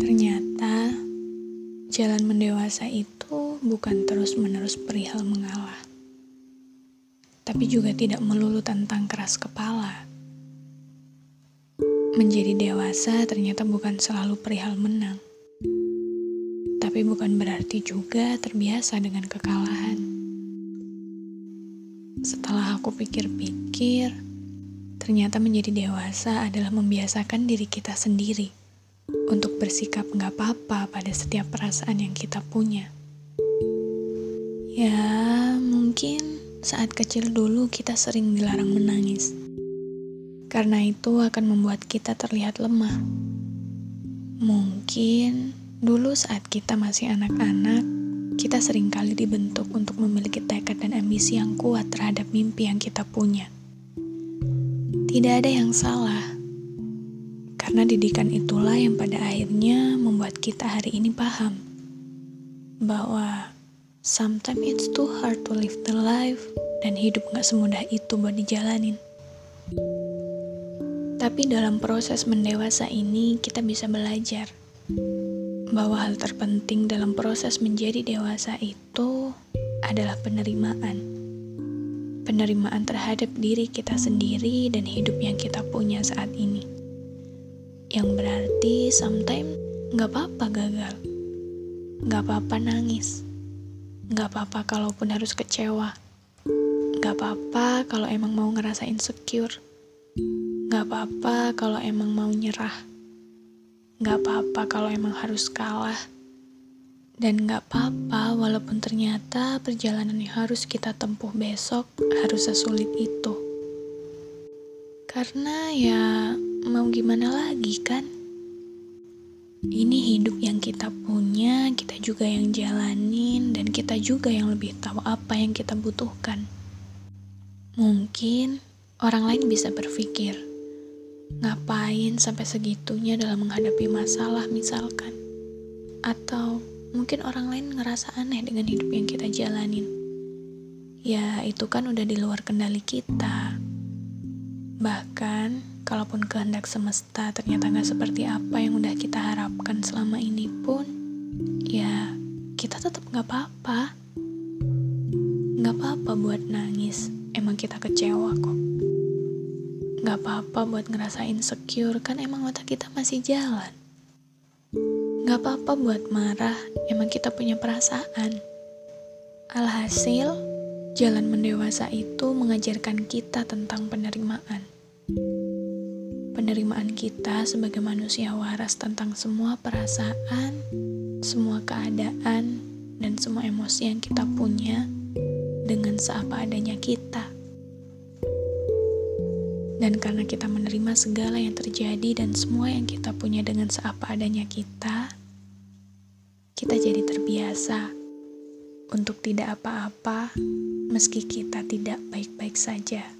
Ternyata jalan mendewasa itu bukan terus-menerus perihal mengalah, tapi juga tidak melulu tentang keras kepala. Menjadi dewasa ternyata bukan selalu perihal menang, tapi bukan berarti juga terbiasa dengan kekalahan. Setelah aku pikir-pikir, ternyata menjadi dewasa adalah membiasakan diri kita sendiri untuk bersikap nggak apa-apa pada setiap perasaan yang kita punya. Ya, mungkin saat kecil dulu kita sering dilarang menangis. Karena itu akan membuat kita terlihat lemah. Mungkin dulu saat kita masih anak-anak, kita sering kali dibentuk untuk memiliki tekad dan ambisi yang kuat terhadap mimpi yang kita punya. Tidak ada yang salah, karena didikan itulah yang pada akhirnya membuat kita hari ini paham bahwa sometimes it's too hard to live the life dan hidup gak semudah itu buat dijalanin. Tapi dalam proses mendewasa ini kita bisa belajar bahwa hal terpenting dalam proses menjadi dewasa itu adalah penerimaan penerimaan terhadap diri kita sendiri dan hidup yang kita punya saat ini. Yang berarti sometimes nggak apa-apa gagal, nggak apa-apa nangis, nggak apa-apa kalaupun harus kecewa, nggak apa-apa kalau emang mau ngerasa insecure, nggak apa-apa kalau emang mau nyerah, nggak apa-apa kalau emang harus kalah. Dan gak apa-apa walaupun ternyata perjalanan yang harus kita tempuh besok harus sesulit itu. Karena ya mau gimana lagi kan? Ini hidup yang kita punya, kita juga yang jalanin, dan kita juga yang lebih tahu apa yang kita butuhkan. Mungkin orang lain bisa berpikir, ngapain sampai segitunya dalam menghadapi masalah misalkan? Atau Mungkin orang lain ngerasa aneh dengan hidup yang kita jalanin. Ya, itu kan udah di luar kendali kita. Bahkan, kalaupun kehendak semesta ternyata nggak seperti apa yang udah kita harapkan selama ini pun, ya kita tetap nggak apa-apa. Nggak apa-apa buat nangis, emang kita kecewa kok. Nggak apa-apa buat ngerasa insecure, kan emang otak kita masih jalan. Gak apa-apa buat marah, emang kita punya perasaan. Alhasil, jalan mendewasa itu mengajarkan kita tentang penerimaan. Penerimaan kita sebagai manusia waras tentang semua perasaan, semua keadaan, dan semua emosi yang kita punya dengan seapa adanya kita. Dan karena kita menerima segala yang terjadi dan semua yang kita punya dengan seapa adanya kita, kita jadi terbiasa untuk tidak apa-apa meski kita tidak baik-baik saja.